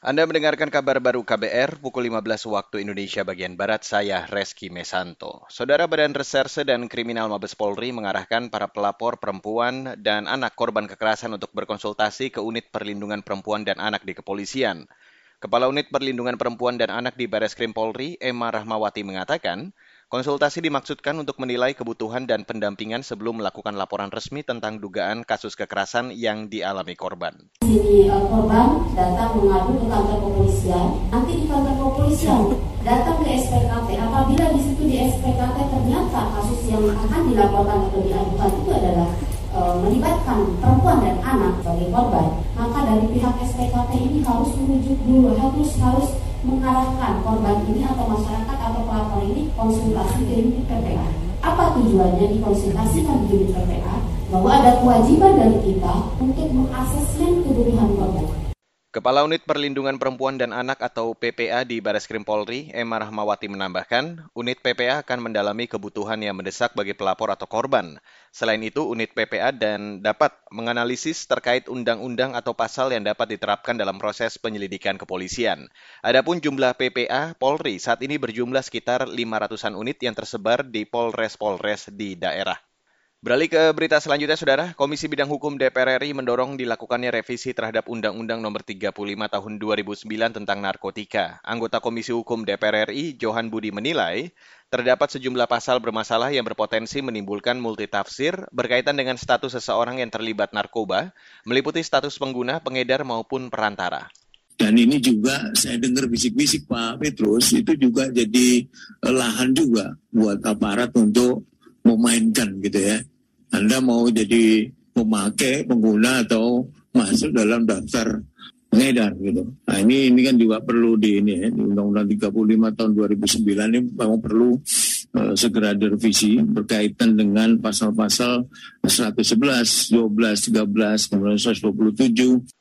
Anda mendengarkan kabar baru KBR pukul 15 waktu Indonesia bagian Barat, saya Reski Mesanto. Saudara Badan Reserse dan Kriminal Mabes Polri mengarahkan para pelapor perempuan dan anak korban kekerasan untuk berkonsultasi ke Unit Perlindungan Perempuan dan Anak di Kepolisian. Kepala Unit Perlindungan Perempuan dan Anak di Baris Krim Polri, Emma Rahmawati mengatakan, Konsultasi dimaksudkan untuk menilai kebutuhan dan pendampingan sebelum melakukan laporan resmi tentang dugaan kasus kekerasan yang dialami korban. Sini uh, korban datang mengadu ke kantor kepolisian, nanti di kantor kepolisian datang ke SPKT. Apabila di situ di SPKT ternyata kasus yang akan dilaporkan atau diadukan itu adalah uh, melibatkan perempuan dan anak sebagai korban, maka dari pihak SPKT ini harus merujuk dulu, harus harus mengarahkan korban ini atau masyarakat atau pelapor ini konsultasi ke unit PPA. Apa tujuannya dikonsultasikan di unit PPA? Bahwa ada kewajiban dari kita untuk mengasesmen kebutuhan. Kepala Unit Perlindungan Perempuan dan Anak atau PPA di Baris Krim Polri, Emma Rahmawati menambahkan, unit PPA akan mendalami kebutuhan yang mendesak bagi pelapor atau korban. Selain itu, unit PPA dan dapat menganalisis terkait undang-undang atau pasal yang dapat diterapkan dalam proses penyelidikan kepolisian. Adapun jumlah PPA Polri saat ini berjumlah sekitar 500-an unit yang tersebar di Polres-Polres di daerah. Beralih ke berita selanjutnya, Saudara. Komisi Bidang Hukum DPR RI mendorong dilakukannya revisi terhadap Undang-Undang Nomor 35 Tahun 2009 tentang narkotika. Anggota Komisi Hukum DPR RI, Johan Budi menilai, terdapat sejumlah pasal bermasalah yang berpotensi menimbulkan multitafsir berkaitan dengan status seseorang yang terlibat narkoba, meliputi status pengguna, pengedar maupun perantara. Dan ini juga saya dengar bisik-bisik Pak Petrus, itu juga jadi lahan juga buat aparat untuk memainkan gitu ya. Anda mau jadi pemakai, pengguna atau masuk dalam daftar pengedar gitu. Nah ini ini kan juga perlu di ini ya, di Undang-Undang 35 tahun 2009 ini memang perlu uh, segera direvisi berkaitan dengan pasal-pasal 111, 12, 13, kemudian 127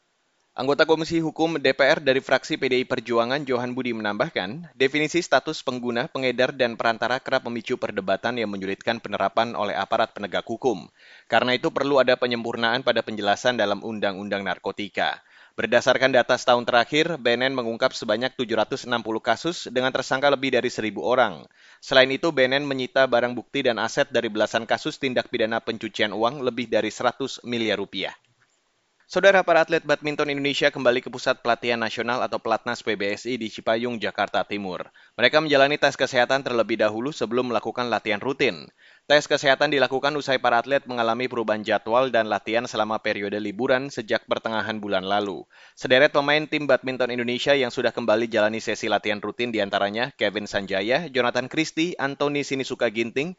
Anggota Komisi Hukum DPR dari fraksi PDI Perjuangan Johan Budi menambahkan, definisi status pengguna, pengedar, dan perantara kerap memicu perdebatan yang menyulitkan penerapan oleh aparat penegak hukum. Karena itu perlu ada penyempurnaan pada penjelasan dalam Undang-Undang Narkotika. Berdasarkan data setahun terakhir, BNN mengungkap sebanyak 760 kasus dengan tersangka lebih dari 1.000 orang. Selain itu, BNN menyita barang bukti dan aset dari belasan kasus tindak pidana pencucian uang lebih dari 100 miliar rupiah. Saudara para atlet badminton Indonesia kembali ke pusat pelatihan nasional atau Pelatnas PBSI di Cipayung, Jakarta Timur. Mereka menjalani tes kesehatan terlebih dahulu sebelum melakukan latihan rutin. Tes kesehatan dilakukan usai para atlet mengalami perubahan jadwal dan latihan selama periode liburan sejak pertengahan bulan lalu. Sederet pemain tim badminton Indonesia yang sudah kembali jalani sesi latihan rutin di antaranya Kevin Sanjaya, Jonathan Christie, Anthony Sinisuka Ginting,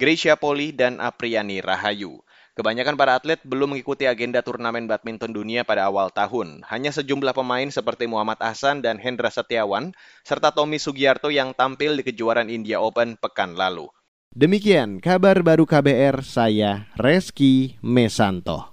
Gracia Poli, dan Apriani Rahayu. Kebanyakan para atlet belum mengikuti agenda turnamen badminton dunia pada awal tahun. Hanya sejumlah pemain seperti Muhammad Ahsan dan Hendra Setiawan, serta Tommy Sugiarto yang tampil di kejuaraan India Open pekan lalu. Demikian kabar baru KBR, saya Reski Mesanto.